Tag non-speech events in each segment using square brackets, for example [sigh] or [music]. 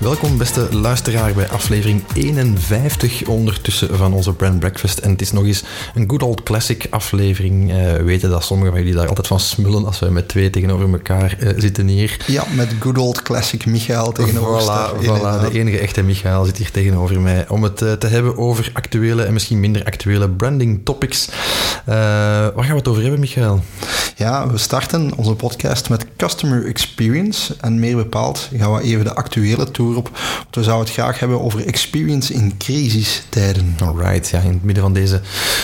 Welkom beste luisteraar bij aflevering 51 ondertussen van onze Brand Breakfast. En het is nog eens een good old classic aflevering. Uh, we weten dat sommigen van jullie daar altijd van smullen als wij met twee tegenover elkaar uh, zitten hier. Ja, met good old classic Michael tegenover Voilà, voilà de enige echte Michael zit hier tegenover mij. Om het uh, te hebben over actuele en misschien minder actuele branding topics. waar gaan we het over hebben, Michael? Ja, we starten onze podcast met Customer Experience. En meer bepaald gaan we even de actuele op. Want we zouden het graag hebben over experience in crisistijden. Alright, ja, in het midden van deze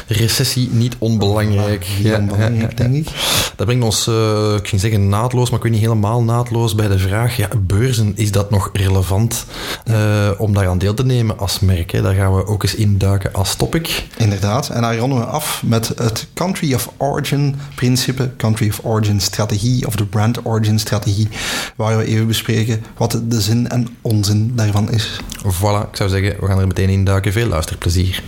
recessie niet onbelangrijk. Ja, niet onbelangrijk, ja, denk ik. Dat brengt ons, uh, ik ging zeggen naadloos, maar ik weet niet helemaal naadloos bij de vraag, ja, beurzen, is dat nog relevant uh, om daaraan deel te nemen als merk? Hè? Daar gaan we ook eens induiken als topic. Inderdaad, en daar ronden we af met het Country of Origin principe, Country of Origin strategie of de Brand Origin strategie, waar we even bespreken wat de zin en onzin daarvan is. Voilà, ik zou zeggen, we gaan er meteen in duiken. Veel luisterplezier.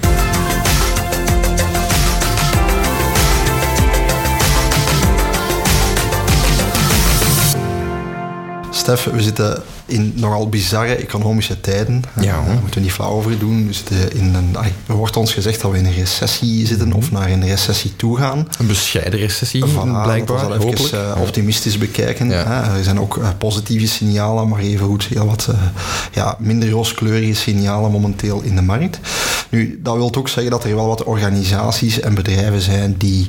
Stef, we zitten in nogal bizarre economische tijden. Ja. Daar moeten we niet flauw over doen. We zitten in een, er wordt ons gezegd dat we in een recessie zitten of naar een recessie toe gaan. Een bescheiden recessie, voilà, blijkbaar. Dat we even uh, optimistisch bekijken. Ja. Er zijn ook uh, positieve signalen, maar even goed heel wat uh, ja, minder rooskleurige signalen momenteel in de markt. Nu, dat wil ook zeggen dat er wel wat organisaties en bedrijven zijn die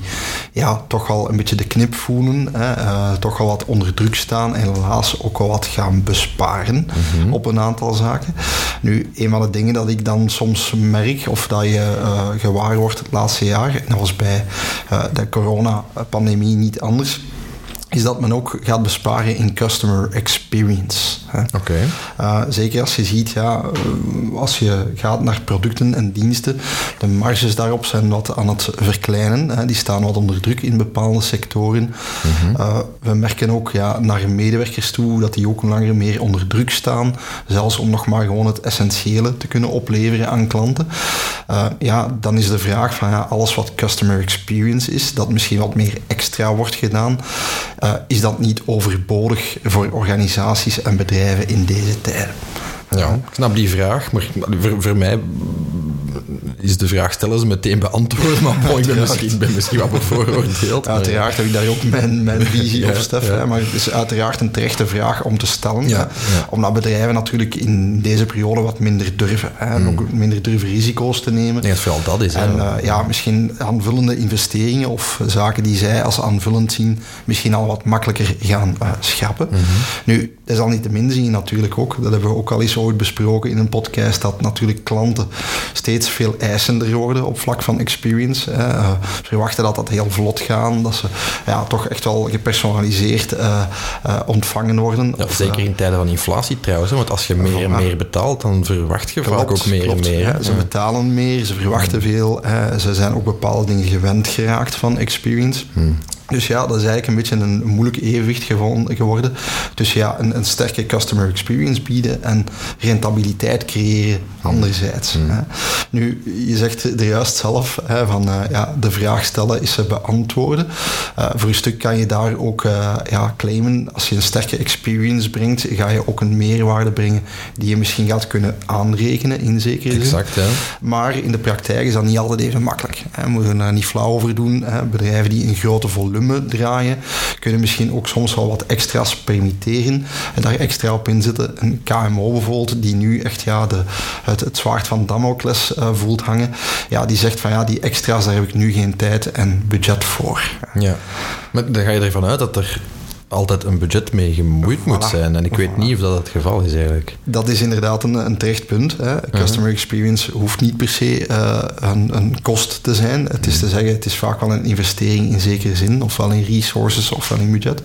ja, toch wel een beetje de knip voelen, hè, toch wel wat onder druk staan en helaas ook wel wat gaan besparen mm -hmm. op een aantal zaken. Nu, een van de dingen dat ik dan soms merk, of dat je uh, gewaar wordt het laatste jaar, en dat was bij uh, de coronapandemie niet anders, is dat men ook gaat besparen in customer experience. Oké. Okay. Uh, zeker als je ziet, ja, als je gaat naar producten en diensten, de marges daarop zijn wat aan het verkleinen. Hè. Die staan wat onder druk in bepaalde sectoren. Mm -hmm. uh, we merken ook ja, naar medewerkers toe dat die ook langer meer onder druk staan. Zelfs om nog maar gewoon het essentiële te kunnen opleveren aan klanten. Uh, ja, dan is de vraag van ja, alles wat customer experience is, dat misschien wat meer extra wordt gedaan. Uh, is dat niet overbodig voor organisaties en bedrijven in deze tijden? Ja, ik snap die vraag, maar voor mij is de vraag stellen ze meteen beantwoorden, maar bon, ik ben misschien, ben misschien wat bevooroordeeld. Uiteraard heb ik daar ook mijn, mijn visie ja, op, Stef. Ja. Maar het is uiteraard een terechte vraag om te stellen. Ja, Omdat bedrijven natuurlijk in deze periode wat minder durven. Hè, en ook minder durven risico's te nemen. Nee, vooral dat is. En uh, ja, misschien aanvullende investeringen of zaken die zij als aanvullend zien, misschien al wat makkelijker gaan uh, schrappen. Mm -hmm. Nu, dat is al niet te min zien natuurlijk ook. Dat hebben we ook al eens ooit besproken in een podcast, dat natuurlijk klanten steeds veel eisender worden op vlak van experience. Uh, ze verwachten dat dat heel vlot gaat, dat ze ja, toch echt wel gepersonaliseerd uh, uh, ontvangen worden. Ja, of, zeker in tijden van inflatie trouwens, want als je meer en meer betaalt, dan verwacht je klopt, vaak ook meer klopt, en meer. Hè. Ze betalen meer, ze verwachten veel, ze zijn ook bepaalde dingen gewend geraakt van experience. Hmm. Dus ja, dat is eigenlijk een beetje een moeilijk evenwicht geworden. Dus ja, een, een sterke customer experience bieden en rentabiliteit creëren anderzijds. Mm. Hè. Nu, je zegt er juist zelf hè, van uh, ja, de vraag stellen is ze beantwoorden. Uh, voor een stuk kan je daar ook uh, ja, claimen, als je een sterke experience brengt, ga je ook een meerwaarde brengen die je misschien gaat kunnen aanrekenen in zekere zin. Exact, ja. Maar in de praktijk is dat niet altijd even makkelijk. Hè. We moeten er niet flauw over doen. Hè. Bedrijven die een grote volume draaien, kunnen misschien ook soms wel wat extra's permitteren en daar extra op inzetten. Een KMO bijvoorbeeld, die nu echt ja, de, het, zwaard van Damocles uh, voelt hangen, ja, die zegt van ja, die extra's, daar heb ik nu geen tijd en budget voor. Ja, maar dan ga je ervan uit dat er altijd een budget mee gemoeid moet zijn. En ik weet niet of dat het geval is eigenlijk. Dat is inderdaad een, een terecht punt. Hè. Customer experience hoeft niet per se uh, een, een, kost te zijn. Het is te zeggen, het is vaak wel een investering in zekere zin, ofwel in resources ofwel in budget.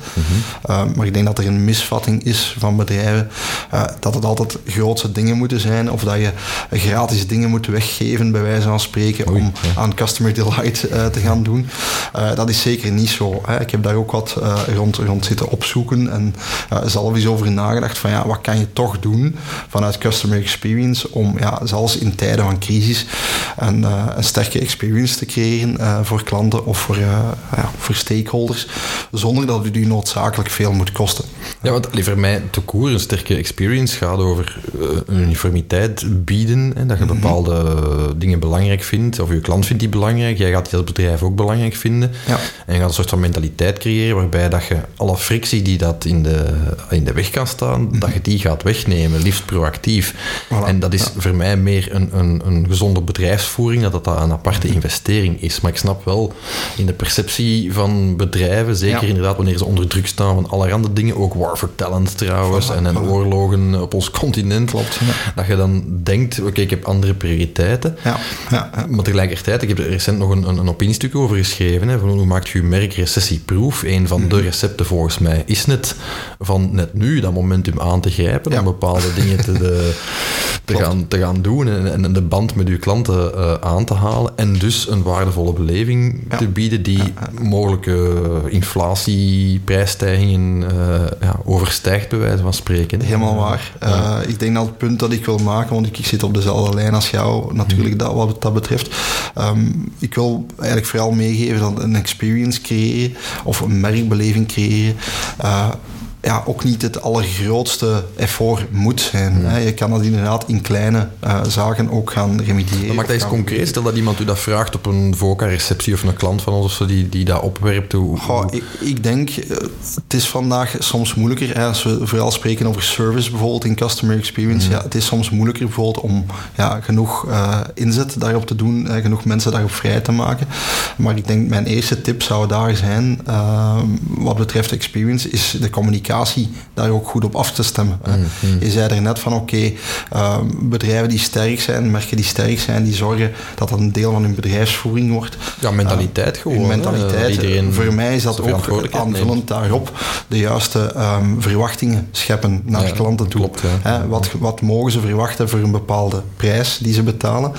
uh, maar ik denk dat er een misvatting is van bedrijven uh, dat het altijd grootse dingen moeten zijn of dat je gratis dingen moet weggeven, bij wijze van spreken, om aan customer delight te gaan doen. dat is zeker niet zo. Hè. Ik heb daar ook wat rond, rond zitten opzoeken en zelf eens over nagedacht van ja, wat kan je toch doen vanuit customer experience om ja, zelfs in tijden van crisis een, uh, een sterke experience te creëren uh, voor klanten of voor, uh, ja, voor stakeholders, zonder dat het u noodzakelijk veel moet kosten. Ja, want voor mij te koer een sterke experience gaat over uniformiteit bieden, hè, dat je mhm. bepaalde dingen belangrijk vindt, of je klant vindt die belangrijk, jij gaat die als bedrijf ook belangrijk vinden. Ja. En je gaat een soort van mentaliteit creëren waarbij dat je alle frictie die dat in de, in de weg kan staan, mm -hmm. dat je die gaat wegnemen, liefst proactief. Voilà. En dat is voor mij meer een, een, een gezonde bedrijfsvoering, dat dat een aparte investering is. Maar ik snap wel in de perceptie van bedrijven, zeker inderdaad wanneer ze onder druk staan van allerhande dingen, ook war for talent trouwens, en, en oorlogen op ons continent, Klopt, dat je dan denkt, oké, ik heb andere prioriteiten. Ja. Ja, Maar tegelijkertijd, ik heb er recent nog een, een, een opiniestuk over geschreven, hè, van hoe maakt je merk recessieproof? Een van de mhm. recepten volgens mij is net van net nu dat momentum aan te grijpen om bepaalde dingen te, de, [laughs] te, gaan, te gaan doen en, en de band met uw klanten uh, aan te halen en dus een waardevolle beleving ja. te bieden die ja. mogelijke inflatie, prijsstijgingen uh, overstijgt, bij wijze van spreken. Helemaal waar. Uh, ik denk dat het punt dat ik wil maken, want ik, ik zit op dezelfde lijn als jou, natuurlijk dat, wat dat betreft. Um, ik wil eigenlijk vooral meegeven dat een experience creëren of een merkbeleving creëren 啊 ja, ook niet het allergrootste effort moet zijn. Hè. Je kan dat inderdaad in kleine uh, zaken ook gaan remediëren. Maar maak dat eens concreet. Stel dat iemand u dat vraagt op een VOCA-receptie of een klant van ons of zo, die, die dat opwerpt. Hoe, Goh, ik, ik, denk, uh, het is vandaag soms moeilijker. Hè, als we vooral spreken over service bijvoorbeeld in customer experience. Mm. Ja, het is soms moeilijker bijvoorbeeld om ja, genoeg uh, inzet daarop te doen, genoeg mensen daarop vrij te maken. Maar ik denk, mijn eerste tip zou daar zijn, wat betreft experience, is de communicatie daar ook goed op af te stemmen. Mm Je zei er net van oké, okay, uh, bedrijven die sterk zijn, merken die sterk zijn, die zorgen dat dat een deel van hun bedrijfsvoering wordt. Ja, mentaliteit uh, gewoon. Mentaliteit. Iedereen Voor mij is dat ook aanvullend daarop de juiste um, verwachtingen scheppen naar ja, klanten toe. Klopt, wat, wat mogen ze verwachten voor een bepaalde prijs die ze betalen?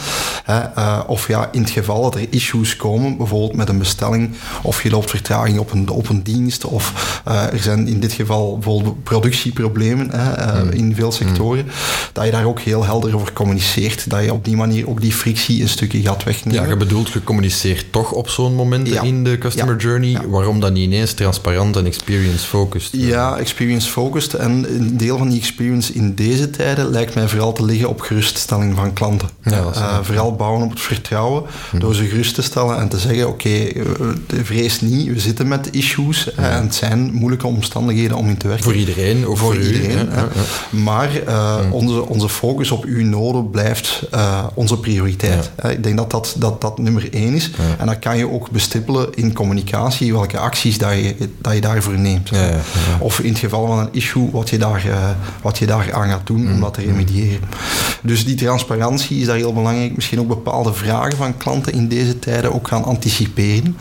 Uh, of ja, in het geval dat er issues komen, bijvoorbeeld met een bestelling, of je loopt vertraging op een, op een dienst, of uh, er zijn in dit geval bijvoorbeeld productieproblemen hè, uh, mm. in veel sectoren, mm. dat je daar ook heel helder over communiceert. Dat je op die manier ook die frictie een stukje gaat wegnemen. Ja, je bedoelt, je communiceert toch op zo'n moment ja. in de customer ja. journey. Waarom dan niet ineens transparant en experience-focused? Ja, experience-focused. En een deel van die experience in deze tijden lijkt mij vooral te liggen op geruststelling van klanten. Uh, vooral bouwen op het vertrouwen, mm. door ze gerust te stellen en te zeggen, oké, okay, vrees niet, we zitten met issues en het zijn moeilijke omstandigheden om in te werken. Voor iedereen, ook voor, voor iedereen. Ja, ja. Maar uh, mm. onze, onze focus op uw noden blijft uh, onze prioriteit. Ja. Ik denk dat dat, dat, dat nummer één is. En dan kan je ook bestippelen in communicatie welke acties dat je, dat je daarvoor neemt. Of in het geval van een issue wat je daar, uh, wat je daar aan gaat doen mm. om dat te remediëren. Dus die transparantie is daar heel belangrijk. Misschien ook bepaalde vragen van klanten in deze tijden ook gaan anticiperen.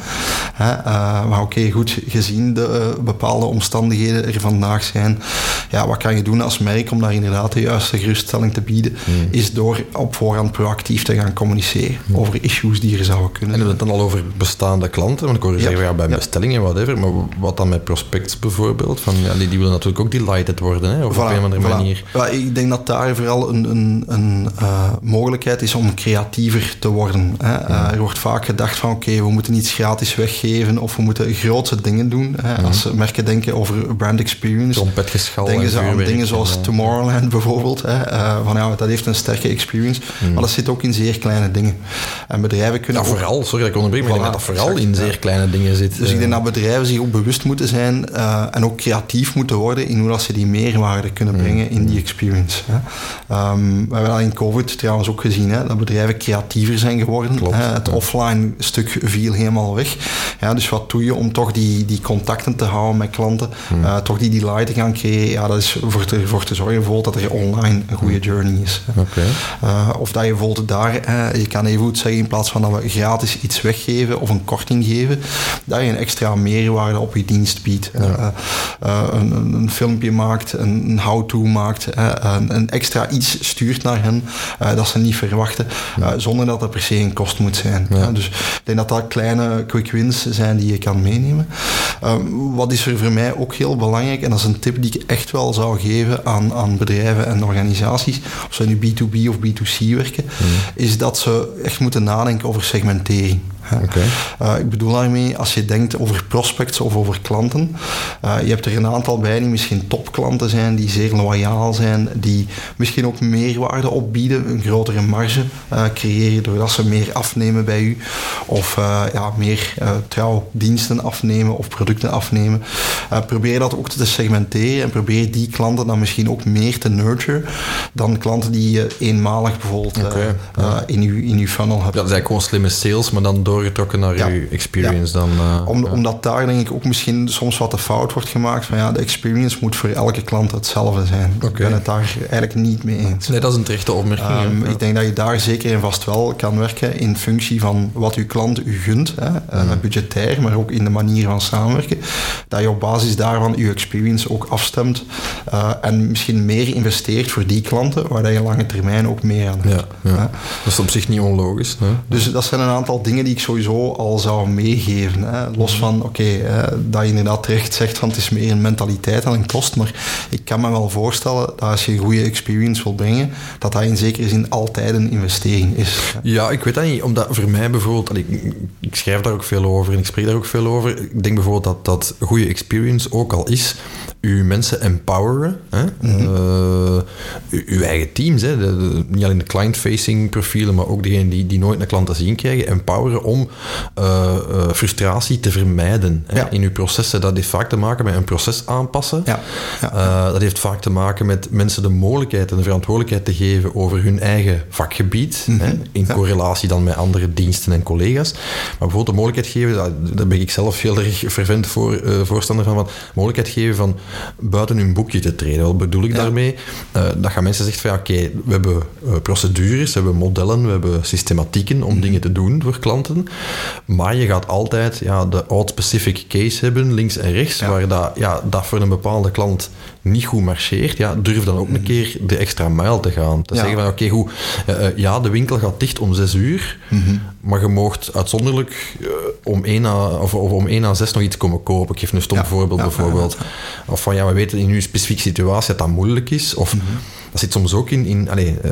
maar oké, okay, goed, gezien de bepaalde omstandigheden vandaag zijn. Ja, wat kan je doen als merk om daar inderdaad de juiste geruststelling te bieden? Hmm. Is door op voorhand proactief te gaan communiceren hmm. over issues die er zouden kunnen. En we het dan al over bestaande klanten? Want ik hoor je ja. zeggen, ja, bij ja. bestellingen, whatever. Maar wat dan met prospects bijvoorbeeld? Van, ja, die, die willen natuurlijk ook delighted worden, hè? Of voilà, op een of andere voilà. manier. Ja, ik denk dat daar vooral een, een, een uh, mogelijkheid is om creatiever te worden. Hè? Uh, er wordt vaak gedacht van, oké, okay, we moeten iets gratis weggeven of we moeten grootse dingen doen. Hè? Als merken denken over brand experience. Trompetgeschal Denken en ze aan dingen en, zoals eh, Tomorrowland bijvoorbeeld. Hè, eh, van, ja, dat heeft een sterke experience. Maar dat zit ook in zeer kleine dingen. En bedrijven kunnen Ja, vooral, sorry dat ik onderbreek, maar ik denk Voilà, dat dat vooral exact, in ja. zeer kleine dingen zit. Dus ik eh. denk dat bedrijven zich ook bewust moeten zijn eh, en ook creatief moeten worden in hoe dat ze die meerwaarde kunnen brengen in die experience. Hè. Ehm, we hebben dat in COVID trouwens ook gezien, hè, dat bedrijven creatiever zijn geworden. Klopt, hè. Het ja. offline stuk viel helemaal weg. Ja, dus wat doe je om toch die, die contacten te houden met klanten, eh, toch die delight te gaan creëren? Ja, dat is voor te, voor te zorgen bijvoorbeeld dat er online een goede journey is. Uh, of dat je bijvoorbeeld daar, eh, je kan even goed zeggen, in plaats van dat we gratis iets weggeven of een korting geven, dat je een extra meerwaarde op je dienst biedt. Eh, eh, een, een, een filmpje maakt, een, een how-to maakt, eh, een, een extra iets stuurt naar hen eh, dat ze niet verwachten, eh, zonder dat het per se een kost moet zijn. Ja. Eh, dus ik denk dat dat kleine quick wins zijn die je kan meenemen. Eh, wat is er voor mij ook heel belangrijk, en dat is een tip die ik echt wel zou geven aan, aan bedrijven en organisaties, of ze nu B2B of B2C werken, is dat ze echt moeten nadenken over segmentering. Uh, ik bedoel daarmee, als je denkt over prospects of over klanten, uh, je hebt er een aantal bij die misschien topklanten zijn, die zeer loyaal zijn, die misschien ook meerwaarde opbieden, een grotere marge uh, creëren doordat ze meer afnemen bij u, of ja, meer trouw diensten afnemen of producten afnemen. probeer dat ook te segmenteren en probeer die klanten dan misschien ook meer te nurture dan klanten die je eenmalig bijvoorbeeld ja. in, uw, in uw funnel hebt. Ja, dat is eigenlijk gewoon slimme sales, maar dan doorgetrokken naar Ja. je experience. Dan, eh, Om, ja. Omdat daar denk ik ook misschien soms wat de fout wordt gemaakt van ja, de experience moet voor elke klant hetzelfde zijn. Ik ben het daar eigenlijk niet mee eens. Nee, dat is een terechte opmerking. Ehm. Ik denk dat je daar zeker en vast wel kan werken in functie van wat uw klant u gunt, hè, eh, Mhm. budgetair, maar ook in de manier van samenwerken. Dat je op basis daarvan uw experience ook afstemt eh, en misschien meer investeert voor die klanten, waar dat je lange termijn ook meer aan hebt. Ja. Dat is op zich niet onlogisch. Hè? Dus dat zijn een aantal dingen die ik sowieso al zou meegeven. Hè. Los van, oké, eh, dat je inderdaad terecht zegt van het is meer een mentaliteit dan een kost, maar ik kan me wel voorstellen dat als je een goede experience wil brengen, dat dat in zekere zin altijd een investering is. Ja, ik weet dat niet. Omdat voor mij bijvoorbeeld, ik, ik schrijf daar ook veel over en ik spreek daar ook veel over. Ik denk bijvoorbeeld dat dat goede experience ook al is, uw mensen empoweren. Hè? Eh, uw, uw eigen teams, hè? De- de- niet alleen de client-facing profielen, maar ook degenen die, die nooit een klant te zien krijgen, empoweren om eh, eh, frustratie te vermijden hè? Ja. in uw processen. Dat heeft vaak te maken met een proces aanpassen. Ja, ja. Dat heeft vaak te maken met mensen de mogelijkheid en de verantwoordelijkheid te geven over hun eigen vakgebied, Mhm. hè, in correlatie dan met andere diensten en collega's. Maar bijvoorbeeld de mogelijkheid geven, daar- ben ik zelf heel erg [laughs] fervent voor, voorstander van, van mogelijkheid geven van buiten hun boekje te treden. Wat bedoel ik Ja. daarmee? Eh, dat gaan mensen zeggen van ja, oké, we hebben eh, procedures, we hebben modellen, we hebben systematieken Mhm. om dingen te doen voor klanten, maar je gaat altijd ja, de odd-specific case hebben, links en rechts, Ja. waar dat, ja, dat voor een bepaalde klant niet goed marcheert, ja, durf dan ook een keer de extra mijl te gaan. Te Ja. zeggen van, oké, goed, eh, eh, ja, de winkel gaat dicht om zes uur, maar je moogt uitzonderlijk eh, om één à, of, of om één à zes nog iets komen kopen. Ik geef een stom Ja. voorbeeld Ja, bijvoorbeeld. Of van, ja, we weten in uw specifieke situatie dat dat moeilijk is, of... Dat zit soms ook in, in allee, eh,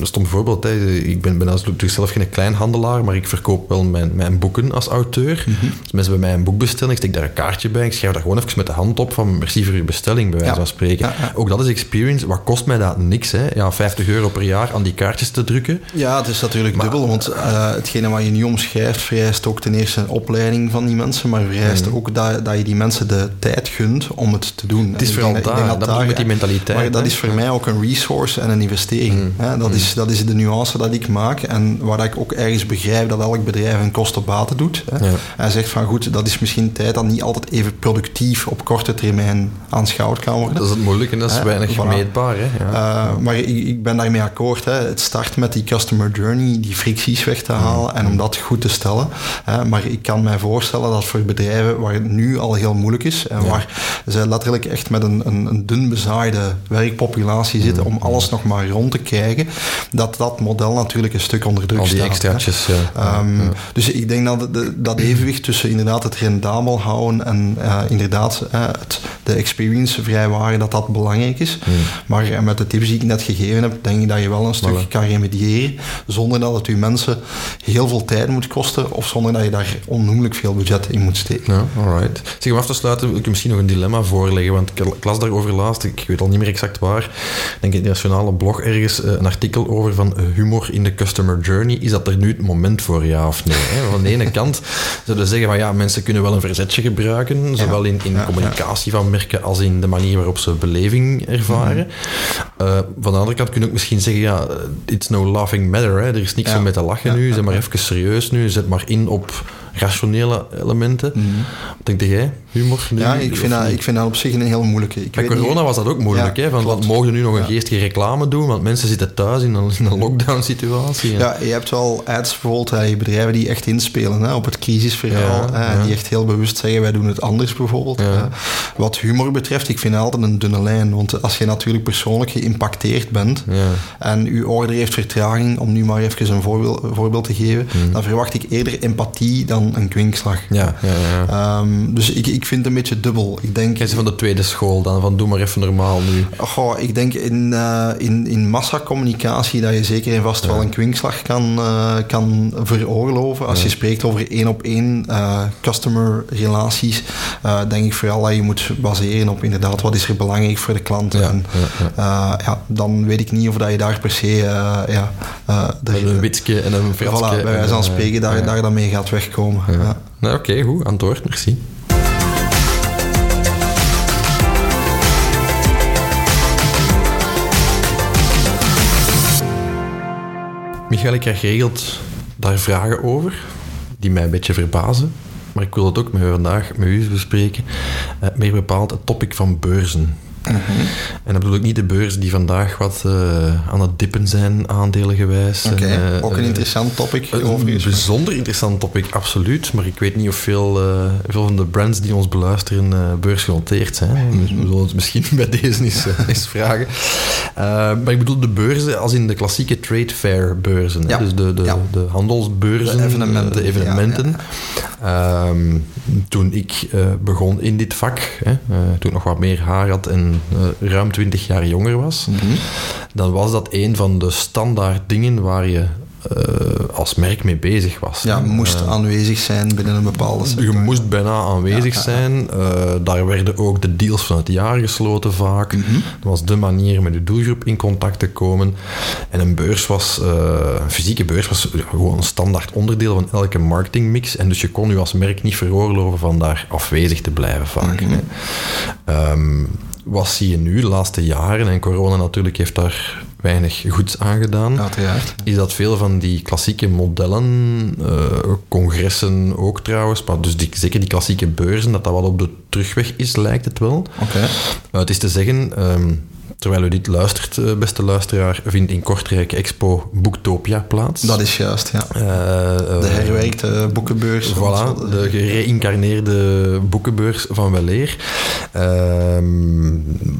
een stom voorbeeld. Hè. Ik ben, ben natuurlijk zelf geen kleinhandelaar, maar ik verkoop wel mijn, mijn boeken als auteur. Dus mensen bij mij een boek bestellen, ik steek daar een kaartje bij, ik schrijf daar gewoon even met de hand op van merci voor uw bestelling, bij wijze Ja. van spreken. Ja, ja. Ook dat is experience. Wat kost mij dat? Niks. Hè. Ja, 50 euro per jaar aan die kaartjes te drukken. Ja, het is natuurlijk dubbel, want eh, hetgene wat je nu omschrijft vereist ook ten eerste een opleiding van die mensen, maar vereist ook dat, dat je die mensen de tijd gunt om het te doen. Mhm. Het is vooral dat- daar, dat ik met die mentaliteit, Maar dat hè. is voor mij ook een resource en een investering. Hè? Dat, is, dat is de nuance dat ik maak en waar ik ook ergens begrijp dat elk bedrijf een kosten-baten doet. Hè? Ja. En zegt van goed, dat is misschien tijd dat niet altijd even productief op korte termijn aanschouwd kan worden. Dat is het moeilijke en dat is weinig voilà. meetbaar. Hè. Ja. Uh, maar ik, ik ben daarmee akkoord. Hè. Het start met die customer journey, die fricties weg te halen en om dat goed te stellen. Hè. Maar ik kan mij voorstellen dat voor bedrijven waar het nu al heel moeilijk is en waar ze letterlijk echt met een, een, een dun bezaaide werkpopulatie zitten, om alles nog maar rond te krijgen, dat dat model natuurlijk een stuk onder druk Al die staat. extraatjes, ja. Ehm, Ja. Dus ik denk dat de- dat evenwicht tussen inderdaad het rendabel houden en eh, inderdaad het, de experience vrijwaren, dat dat belangrijk is. Maar eh, met de tips die ik net gegeven heb, denk ik dat je wel een stuk Voilà. kan remediëren zonder dat het je mensen heel veel tijd moet kosten of zonder dat je daar onnoemelijk veel budget in moet steken. Ja, alright. Zeg, om af te sluiten wil ik je misschien nog een dilemma voorleggen, want ik las daarover laatst, ik weet al niet meer exact waar, denk in de nationale blog ergens, eh, een artikel over van eh, humor in de customer journey. Is dat er nu het moment voor, ja of nee? Hè? Van de ene kant zouden zeggen van ja, mensen kunnen wel een verzetje gebruiken, zowel in, in ja, communicatie van merken als in de manier waarop ze beleving ervaren. Eh, van de andere kant kun je ook misschien zeggen, ja, it's no laughing matter, hè? er is niks om mee te lachen nu, zeg maar even serieus nu, zet maar in op rationele elementen. Wat denk jij? Humor? nu, Ja, ik vind, dat, ik vind dat op zich een heel moeilijke. Ik Bij corona niet- was dat ook moeilijk, Ja, hè? Van, wat mogen nu nog een geestige reclame doen? Want mensen zitten thuis in een, in een lockdown-situatie. Ja, je hebt wel ads bijvoorbeeld, hè, bedrijven die echt inspelen hè, op het crisisverhaal. Hè, ja. die echt heel bewust zeggen, wij doen het anders bijvoorbeeld. Hè. Wat humor betreft, ik vind het altijd een dunne lijn. Want als je natuurlijk persoonlijk geïmpacteerd bent en uw order heeft vertraging, om nu maar even een voorbeeld, een voorbeeld te geven, dan verwacht ik eerder empathie dan een kwinkslag. Ja, ja, ja. Ehm, dus ik, ik vind het een beetje dubbel. Ik denk, Jij van de tweede school dan, van doe maar even normaal nu. Goh, ik denk in, eh, in, in massacommunicatie dat je zeker en vast wel een kwinkslag kan, eh, kan veroorloven. Als je spreekt over één op één eh, customer relaties, denk ik vooral dat je moet baseren op inderdaad wat is er belangrijk voor de klant. En, ja, ja, dan weet ik niet of dat je daar per se ja, een witje en een fratsje. voilà, bij wijze van en, spreken daar, daar dan mee gaat wegkomen. Ja. Nou, Oké, goed. Antwoord, merci. Michael, ik krijg geregeld daar vragen over, die mij een beetje verbazen. Maar ik wil het ook met u vandaag met u bespreken. Eh, meer bepaald het topic van beurzen. En dat bedoel ik niet de beurzen die vandaag wat eh, aan het dippen zijn, aandelengewijs. Oké, eh, ook een eh, interessant topic. een overigens. bijzonder interessant topic, absoluut. Maar ik weet niet of veel, veel van de brands die ons beluisteren beursgenoteerd zijn. We zullen het misschien [laughs] bij deze eens, eens vragen. Maar ik bedoel de beurzen als in de klassieke trade fair beurzen. Ja. Dus de, de, ja. de handelsbeurzen, de evenementen. De evenementen. Ja, um, toen ik begon in dit vak, hè, toen ik nog wat meer haar had en uh, ruim 20 jaar jonger was, mm -hmm. dan was dat een van de standaard dingen waar je uh, als merk mee bezig was. Ja, moest uh, aanwezig zijn binnen een bepaalde sector. Je moest bijna aanwezig ja, zijn. Uh, daar werden ook de deals van het jaar gesloten vaak. Mm -hmm. Dat was de manier met de doelgroep in contact te komen. En een beurs was, een fysieke beurs was gewoon een standaard onderdeel van elke marketingmix. En dus je kon je als merk niet veroorloven van daar afwezig te blijven vaak. Mm -hmm. um, wat zie je nu de laatste jaren, en corona natuurlijk heeft daar weinig goeds aan gedaan, Uiteraard. is dat veel van die klassieke modellen, uh, congressen ook trouwens, maar dus die, zeker die klassieke beurzen, dat dat wat op de terugweg is, lijkt het wel. Okay. Uh, het is te zeggen, um, terwijl u dit luistert, uh, beste luisteraar, vindt in Kortrijk Expo Boektopia plaats. Dat is juist, ja. Uh, de herwerkte boekenbeurs. Voilà, de gereïncarneerde boekenbeurs van Weleer.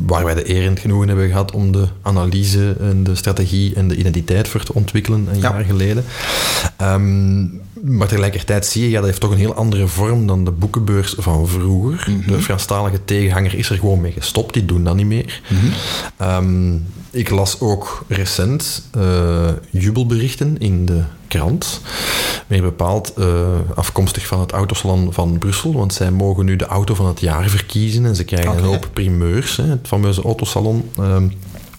waar wij de eer en genoegen hebben gehad om de analyse en de strategie en de identiteit voor te ontwikkelen een ja. jaar geleden. Um, maar tegelijkertijd zie je, ja, dat heeft toch een heel andere vorm dan de boekenbeurs van vroeger. Mm -hmm. De Franstalige tegenhanger is er gewoon mee gestopt, die doen dat niet meer. Mm -hmm. um, ik las ook recent uh, jubelberichten in de krant. Meer bepaald uh, afkomstig van het autosalon van Brussel, want zij mogen nu de auto van het jaar verkiezen en ze krijgen okay. een hoop primeurs, hè, het fameuze autosalon. Um,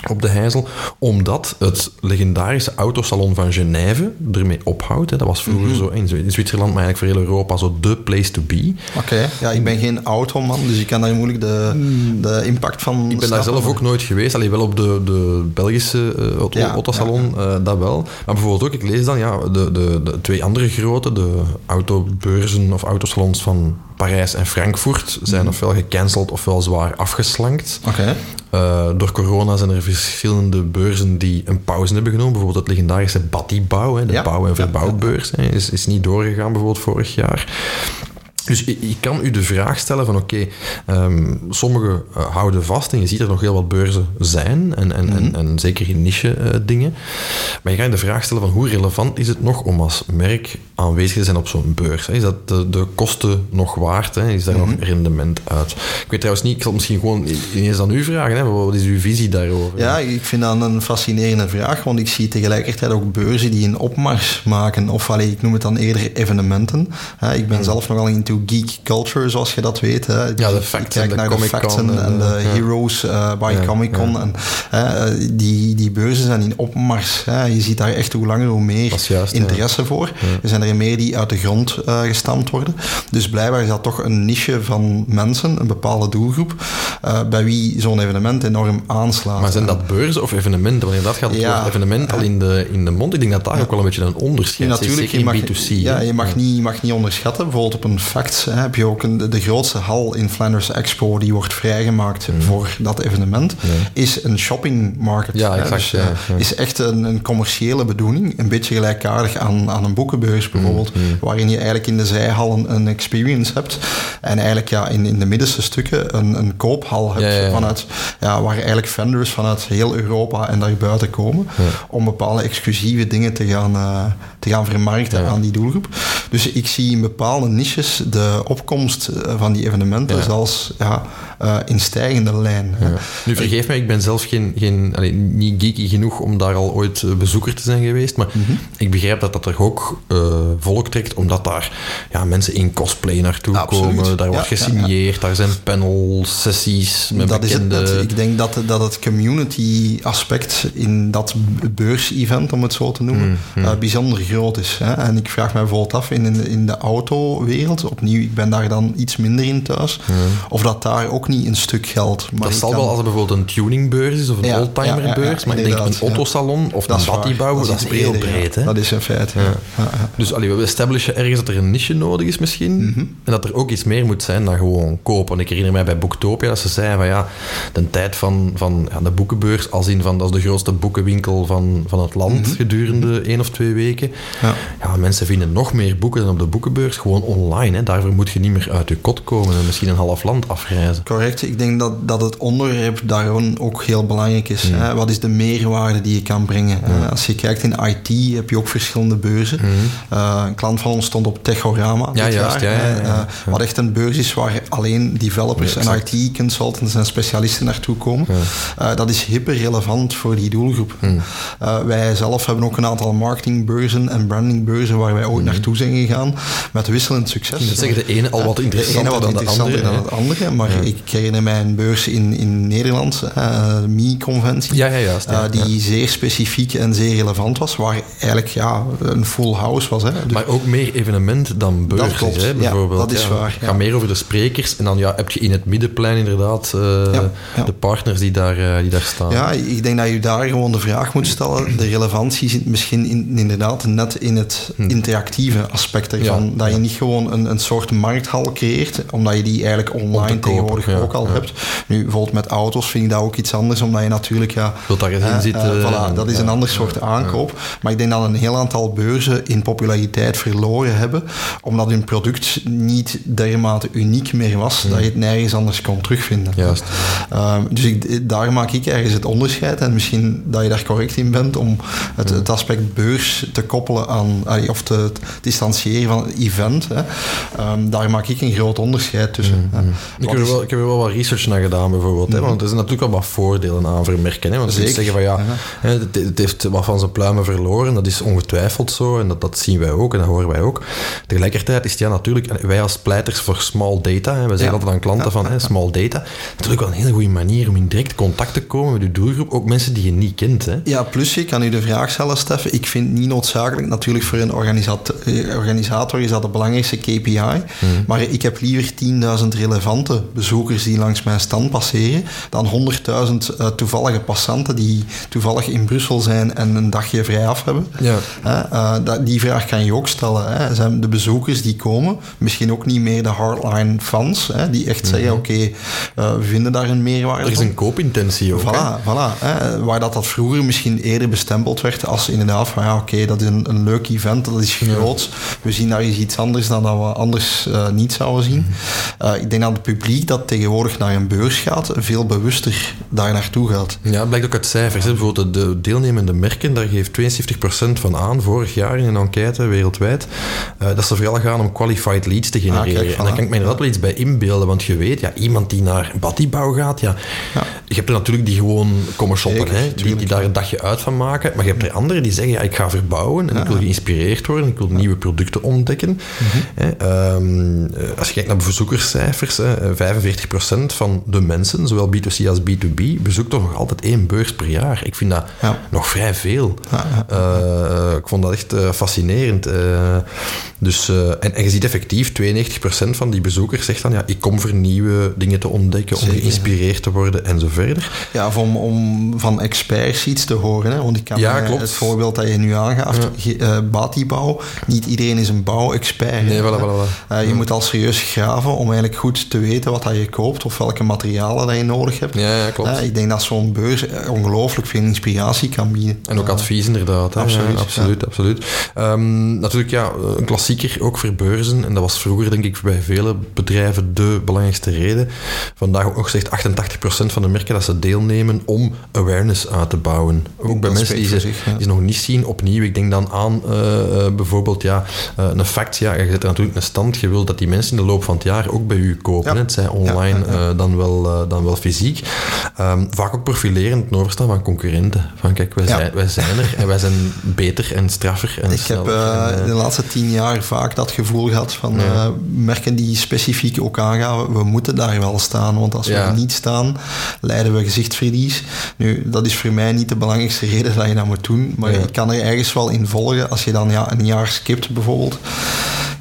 op de Heizel, omdat het legendarische autosalon van Genève ermee ophoudt. Hè. Dat was vroeger mm -hmm. zo in, in Zwitserland, maar eigenlijk voor heel Europa zo de place to be. Oké, okay. ja, ik ben geen automan, dus ik kan daar moeilijk de, de impact van Ik ben snappen. daar zelf ook nooit geweest, alleen wel op de, de Belgische uh, auto, ja, autosalon, ja. Uh, dat wel. Maar bijvoorbeeld ook, ik lees dan, ja, de, de, de twee andere grote, de autobeurzen of autosalons van Parijs en Frankfurt zijn mm -hmm. ofwel gecanceld ofwel zwaar afgeslankt. Okay. Uh, door corona zijn er verschillende beurzen die een pauze hebben genomen. Bijvoorbeeld het legendarische Battibouw, de ja. bouw- en verbouwbeurs, ja. Is, is niet doorgegaan bijvoorbeeld vorig jaar. Dus je, kan u de vraag stellen van oké, ehm, sommigen uh, houden vast en je ziet er nog heel wat beurzen zijn en, en, en, mhm. en, zeker in niche uh, dingen. Maar je gaat de vraag stellen van hoe relevant is het nog om als merk aanwezig te zijn op zo'n beurs? Hè? Is dat de, de, kosten nog waard? Hè? Is daar nog mhm. rendement uit? Ik weet trouwens niet, ik zal misschien gewoon ineens aan u vragen. Hè? Wat is uw visie daarover? Ja, ik vind dat een fascinerende vraag, want ik zie tegelijkertijd ook beurzen die een opmars maken. Of allee, ik noem het dan eerder evenementen. Ik ben mhm. zelf nogal into geek culture, zoals je dat weet. Hè. ja, de facts kijk naar de facts en, en, de heroes uh, bij ja, Comic Con. En, uh, die, die beurzen zijn in opmars. Hè. Je ziet daar echt hoe langer hoe meer interesse voor. Er zijn er meer die uit de grond uh, gestampt worden. Dus blijkbaar is dat toch een niche van mensen, een bepaalde doelgroep, uh, bij wie zo'n evenement enorm aanslaat. Maar zijn dat beurzen of evenementen? Wanneer dat gaat het evenement al in de, in de mond. Ik denk dat daar ook wel een beetje een onderscheid is. Natuurlijk, je mag, B2C. Ja, je mag, Niet, je mag niet onderschatten. Bijvoorbeeld op een Facts hè, heb je ook een, de grootste hal in Flanders Expo die wordt vrijgemaakt mm. voor dat evenement. Is een shopping market. Ja, exact. Dus, ja, uh, Is echt een, een, commerciële bedoeling. Een beetje gelijkaardig aan, aan een boekenbeurs bijvoorbeeld. Mm, mm. Waarin je eigenlijk in de zijhallen een experience hebt. En eigenlijk ja, in, in de middenste stukken een, een koophal hebt. Vanuit, ja, waar eigenlijk vendors vanuit heel Europa en daarbuiten komen. Om bepaalde exclusieve dingen te gaan, uh, te gaan vermarkten aan die doelgroep. Dus ik zie in bepaalde niches de opkomst eh, van die evenementen zelfs ja, uh, in stijgende lijn. Ja. Nu vergeef mij, ik ben zelf geen, geen niet geeky genoeg om daar al ooit eh, bezoeker te zijn geweest, maar mhm. ik begrijp dat dat er ook uh, volk trekt, omdat daar ja, mensen in cosplay naartoe komen, daar wordt gesigneerd, daar zijn panel sessies met dat bekende... Is het, ik denk dat, dat het community aspect in dat beurs-event, om het zo te noemen, mm bijzonder groot is. Hè? En ik vraag me bijvoorbeeld af, in, in, in de autowereld, opnieuw, ik ben daar dan iets minder in thuis, of dat daar ook niet een stuk geld. Maar dat zal wel als er bijvoorbeeld een tuningbeurs is of een ja, oldtimerbeurs, maar ik denk een autosalon of een baddybouw, dat, dat is heel breed. Hè? Dat is een feit, Dus allee, we establishen ergens dat er een niche nodig is misschien, mhm. en dat er ook iets meer moet zijn dan gewoon kopen. Ik herinner mij bij Booktopia dat ze zeiden van ja, de tijd van, van de boekenbeurs, als in van dat is de grootste boekenwinkel van, van het land mhm. gedurende één of twee weken. Ja. mensen vinden nog meer boeken dan op de boekenbeurs, gewoon online. Hè. Daarvoor moet je niet meer uit je kot komen en misschien een half land afreizen. Correct. Ik denk dat, dat het onderwerp daarom ook heel belangrijk is. Hè? Wat is de meerwaarde die je kan brengen? Als je kijkt in IT heb je ook verschillende beurzen. Uh, een klant van ons stond op Techorama ja, juist, Ja, uh, wat echt een beurs is waar alleen developers en IT-consultants en specialisten naartoe komen. Uh, dat is hyper relevant voor die doelgroep. wij zelf hebben ook een aantal marketingbeurzen en brandingbeurzen waar wij ooit naartoe zijn gegaan met wisselend succes. Dat zeggen de ene al wat interessanter, dan, de andere, dan het andere. Maar ik herinner mij een beurs in, in Nederland, uh, MI-conventie, ja, ja, juist, ja, uh, die zeer specifiek en zeer relevant was, waar eigenlijk ja, een full house was. Hè. Dus maar ook meer evenement dan beurs, dat klopt, hè, bijvoorbeeld. dat is waar. Ga meer over de sprekers en dan ja, heb je in het middenplein inderdaad uh, de partners die daar, die daar staan. Ja, ik denk dat je daar gewoon de vraag moet stellen. De relevantie zit misschien in, inderdaad net in het hm. interactieve aspect ervan. dat je niet gewoon een, een soort markthal creëert, omdat je die eigenlijk online tegenwoordig ook al hebt. Nu, bijvoorbeeld met auto's vind ik dat ook iets anders, omdat je natuurlijk... Ja, Wilt daar in zitten. voilà, dat is een ander soort aankoop. Maar ik denk dat een heel aantal beurzen in populariteit verloren hebben, omdat hun product niet dermate uniek meer was, dat je het nergens anders kon terugvinden. Juist. Uh, dus ik, daar maak ik ergens het onderscheid, en misschien dat je daar correct in bent, om het, het aspect beurs te koppelen aan, of te, te distancieren van het event. Hè. Um, daar maak ik een groot onderscheid tussen. Mm Ik, heb wel, ik heb wel wat research naar gedaan, bijvoorbeeld. Hè, want er zijn natuurlijk wel wat voordelen aan vermerken. Hè, want ze zeggen van ja, het, het, heeft wat van zijn pluimen verloren. Dat is ongetwijfeld zo. En dat, dat zien wij ook en dat horen wij ook. Tegelijkertijd is het ja natuurlijk, wij als pleiters voor small data, hè, we zeggen altijd aan klanten van hè, small data, natuurlijk wel een hele goede manier om in direct contact te komen met uw doelgroep. Ook mensen die je niet kent. Hè. Ja, plus je kan u de vraag stellen, Steffen. Ik vind niet noodzakelijk, natuurlijk voor een organisator, organisator is dat de belangrijkste KPI. Hmm. Maar ik heb liever 10.000 relevante bezoekers die langs mijn stand passeren dan 100.000 uh, toevallige passanten die toevallig in Brussel zijn en een dagje vrij af hebben. Ja. Uh, dat, die vraag kan je ook stellen. Hè. Zijn de bezoekers die komen, misschien ook niet meer de hardline fans, hè, die echt zeggen: oké, okay, we vinden daar een meerwaarde. Er is van. een koopintentie ook. Voilà, voilà hè. waar dat, dat vroeger misschien eerder bestempeld werd als inderdaad van ja, oké, okay, dat is een, een leuk event, dat is groot. We zien daar eens iets anders dan dat we anders niet zouden zien. Uh, ik denk dat het publiek dat tegenwoordig naar een beurs gaat, veel bewuster daar naartoe gaat. Ja, het blijkt ook uit cijfers. Hè. Bijvoorbeeld de deelnemende merken, daar geeft 72% van aan vorig jaar in een enquête wereldwijd, uh, dat ze vooral gaan om qualified leads te genereren. Ah, kijk, voilà. En daar kan ik me inderdaad wel iets bij inbeelden, want je weet, ja, iemand die naar Badibouw gaat, ja, ja, je hebt er natuurlijk die gewoon komen shoppen, Zeker, hè, die, die daar een dagje uit van maken, maar je hebt er anderen die zeggen, ja, ik ga verbouwen en ja. ik wil geïnspireerd worden, ik wil nieuwe producten ontdekken. Mm -hmm. hè, um, als je kijkt naar bezoekerscijfers, hè, 45% van de mensen, zowel B2C als B2B, bezoekt toch nog altijd één beurs per jaar. Ik vind dat ja. nog vrij veel. Ja, ja. Uh, ik vond dat echt uh, fascinerend. Uh, dus, en, en, je ziet effectief, 92% van die bezoekers zegt dan, ja, ik kom voor nieuwe dingen te ontdekken, Zeker, om geïnspireerd te worden en zo verder. Ja, of om, om van experts iets te horen. Hè? Want ik kan ja, klopt. het voorbeeld dat je nu aangaat, ja. batibouw, niet iedereen is een bouwexpert. Nee, voilà, voilà, voilà. je moet al serieus graven om eigenlijk goed te weten wat dat je koopt of welke materialen dat je nodig hebt. Ja, ja klopt. ik denk dat zo'n beurs ongelooflijk veel inspiratie kan bieden. En ook advies inderdaad. Hè? Absoluut. Ja, absoluut, absoluut. Um, natuurlijk, ja, een klassieker ook voor beurzen. En dat was vroeger, denk ik, bij vele bedrijven de belangrijkste reden. Vandaag ook nog zegt 88% van de merken dat ze deelnemen om awareness uit te bouwen. Ook bij mensen die ze, voor zich, ja. die ze nog niet zien. Opnieuw, ik denk dan aan uh, uh, bijvoorbeeld ja, uh, een fact. Ja, je zet er natuurlijk een stand. Je wil dat die mensen in de loop van het jaar ook bij u kopen. Ja. Het zij online Uh, dan, wel, uh, dan wel fysiek. Um, vaak ook profilerend ten overstaan van concurrenten. Van kijk, wij, Ja. zijn, wij zijn er en wij zijn beter en straffer en Ik heb eh, en, eh, de laatste tien jaar vaak dat gevoel gehad van Ja. eh, merken die specifiek ook aangaven, we moeten daar wel staan, want als we er niet staan, lijden we gezichtsverlies. Nu, dat is voor mij niet de belangrijkste [laughs] reden dat je dat moet doen, maar ik kan er ergens wel in volgen als je dan ja, een jaar skipt bijvoorbeeld.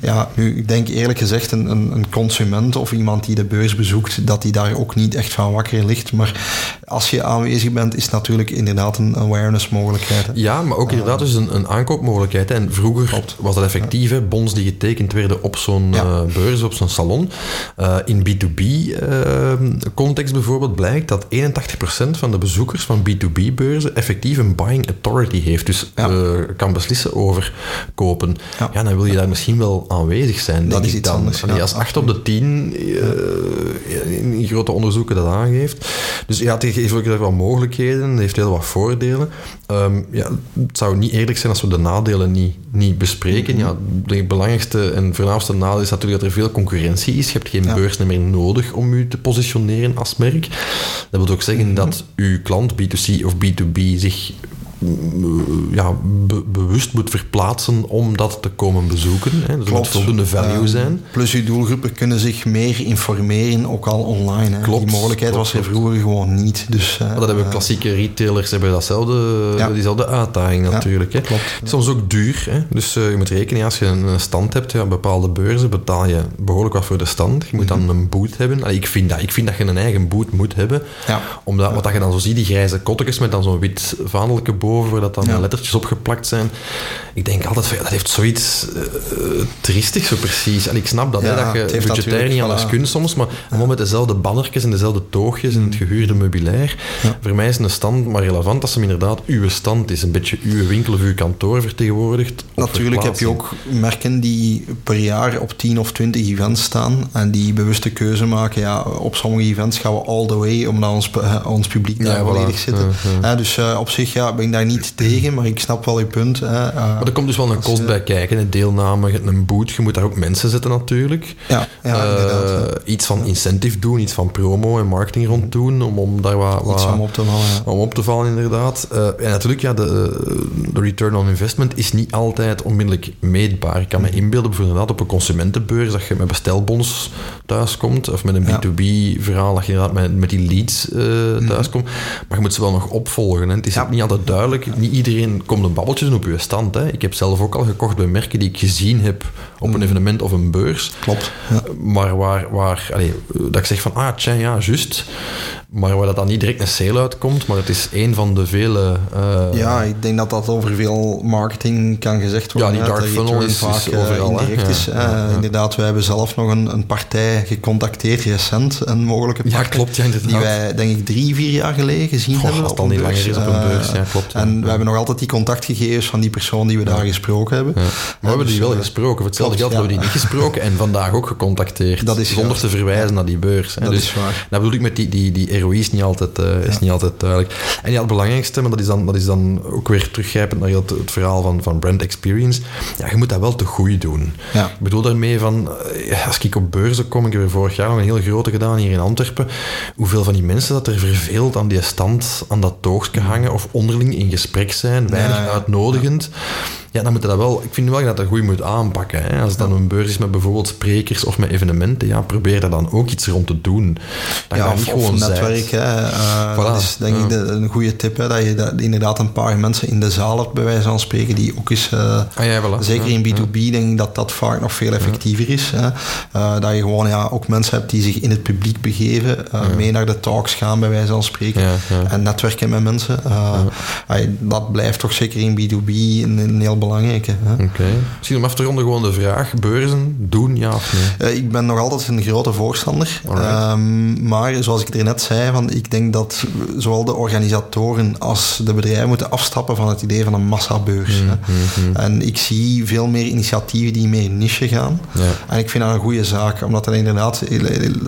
Ja, nu, ik denk eerlijk gezegd, een, een, een consument of iemand die de beurs bezoekt, dat die daar ook niet echt van wakker ligt. Maar als je aanwezig bent, is natuurlijk inderdaad een awareness mogelijkheid. hè. Ja, maar ook inderdaad dus een, een aankoopmogelijkheid. hè. En vroeger Klopt. was dat effectief, hè, bons die getekend werden op zo'n Ja. eh, beurs, op zo'n salon. Eh, in B2B-context bijvoorbeeld blijkt dat 81% van de bezoekers van B2B-beurzen effectief een buying authority heeft. Dus Ja. eh, kan beslissen over kopen. Ja. Ja. dan wil je daar misschien wel aanwezig zijn. Dat is iets dan. anders, ja. Als 8 op de 10 eh, in grote onderzoeken dat aangeeft. Dus ja, het geeft ook heel wat mogelijkheden, het heeft heel wat voordelen. Ehm, ja, het zou niet eerlijk zijn als we de nadelen niet, niet bespreken. Mhm. Ja, het belangrijkste en voornaamste nadeel is natuurlijk dat er veel concurrentie is. Je hebt geen Ja. beurs meer nodig om je te positioneren als merk. Dat wil ook zeggen Mhm. dat uw klant, B2C of B2B, zich ja, be- bewust moet verplaatsen om dat te komen bezoeken. Hè. Dus er moet voldoende value Ehm, zijn. Plus uw doelgroepen kunnen zich meer informeren, ook al online. Hè. Klopt, Die mogelijkheid klopt, was er vroeger gewoon niet. Dus, eh, Maar dat hebben eh, klassieke retailers hebben datzelfde, Ja. diezelfde uitdaging natuurlijk. hè. klopt. Het is soms ook duur. Hè? Dus eh, je moet rekenen, als je een stand hebt, ja, bepaalde beurzen betaal je behoorlijk wat voor de stand. Je moet Mhm. dan een boot hebben. Allee, ik, vind dat, ik vind dat je een eigen boot moet hebben. Ja. Omdat, wat dat je dan zo ziet, die grijze kottekes met dan zo'n wit vaandelke boven, waar dat dan Ja. lettertjes opgeplakt zijn. Ik denk altijd, van, ja, dat heeft zoiets eh triestig zo precies. En ik snap dat, Ja, hè, dat je budgetair niet anders voilà. kunt soms, maar allemaal met dezelfde bannertjes en dezelfde toogjes en het gehuurde meubilair. Voor mij is een stand maar relevant als hem inderdaad uw stand is. Een beetje uw winkel of uw kantoor vertegenwoordigt. Natuurlijk heb je ook merken die per jaar op 10 of 20 events staan en die bewuste keuze maken. Ja, op sommige events gaan we all the way omdat ons, eh, ons publiek daar Ja, voilà. volledig zit. Ja, ja. Eh, dus op zich ja, ben ik daar niet tegen, maar ik snap wel je punt. hè. Er komt dus wel een kost je- bij kijken. Een deelname, een boot, je moet daar ook mensen zetten natuurlijk. Ja, ja Eh, ja. iets van incentive doen, iets van promo en marketing rond doen, om, om daar wat, wat Iets om op te vallen. om op te vallen, inderdaad. Eh, en natuurlijk, ja, de, de return on investment is niet altijd onmiddellijk meetbaar. Ik kan me inbeelden, bijvoorbeeld inderdaad op een consumentenbeurs, dat je met bestelbons thuiskomt, of met een B2B-verhaal dat je inderdaad met, met die leads uh, thuiskomt. Maar je moet ze wel nog opvolgen. Hè. Het is niet altijd duidelijk. Niet iedereen komt een babbeltje doen op je stand. Hè. Ik heb zelf ook al gekocht bij merken die ik gezien heb op een evenement of een beurs. Klopt. Maar waar, waar allee, dat ik zeg van, ah, tja, ja, juist. Maar waar dat dan niet direct een sale uitkomt, maar het is een van de vele... Uh, ja, ik denk dat dat over veel marketing kan gezegd worden. Ja, die dark funnel is, vaak is overal. Indirect is. Ja, inderdaad, wij hebben zelf nog een, een partij gecontacteerd recent, een mogelijke partij. Ja, klopt, ja, inderdaad. Die wij, denk ik, drie, vier jaar geleden gezien hebben. Het al niet langer is op een beurs, ja, klopt. En we hebben nog altijd die contactgegevens van die persoon die we daar gesproken hebben. Maar we hebben die wel gesproken. Voor hetzelfde geld hebben we die niet gesproken en vandaag ook gecontacteerd. Dat is zonder te verwijzen naar die beurs. Dat dus, is waar. Dat bedoel ik met die, die, die ROI's niet altijd uh, is niet altijd duidelijk. En ja, het belangrijkste, maar dat is dan, dat is dan ook weer teruggrijpend naar het, het verhaal van, van brand experience. Ja, je moet dat wel te goed doen. Ja. Ik bedoel daarmee van, eh, als ik op beurzen kom, ik heb er vorig jaar nog een heel grote gedaan hier in Antwerpen, hoeveel van die mensen dat er verveeld aan die stand, aan dat toogstje hangen of onderling in gesprek zijn, weinig uitnodigend ja, dan moet je dat wel... Ik vind wel dat je dat goed moet aanpakken. Hè. Als het dan een beurs is met bijvoorbeeld sprekers of met evenementen, ja, probeer daar dan ook iets rond te doen. Dat ja, niet gewoon netwerk. Hè. Uh, Dat is denk ik de, een goede tip, hè, dat je dat inderdaad een paar mensen in de zaal hebt, bij wijze van spreken, die ook eens... Uh, ah, ja, voilà. Zeker in B2B denk ik dat dat vaak nog veel effectiever is. Hè. Uh, dat je gewoon ja, ook mensen hebt die zich in het publiek begeven, mee naar de talks gaan, bij wijze van spreken, en netwerken met mensen. dat blijft toch zeker in B2B een, een heel belangrijk. Oké. Okay. Misschien om af te ronden gewoon de vraag: beurzen doen ja of nee? Uh, ik ben nog altijd een grote voorstander. Um, maar zoals ik er net zei, van, ik denk dat zowel de organisatoren als de bedrijven moeten afstappen van het idee van een massabeurs. Mm, mm, mm. En ik zie veel meer initiatieven die meer niche gaan. Ja. En ik vind dat een goede zaak, omdat dat inderdaad,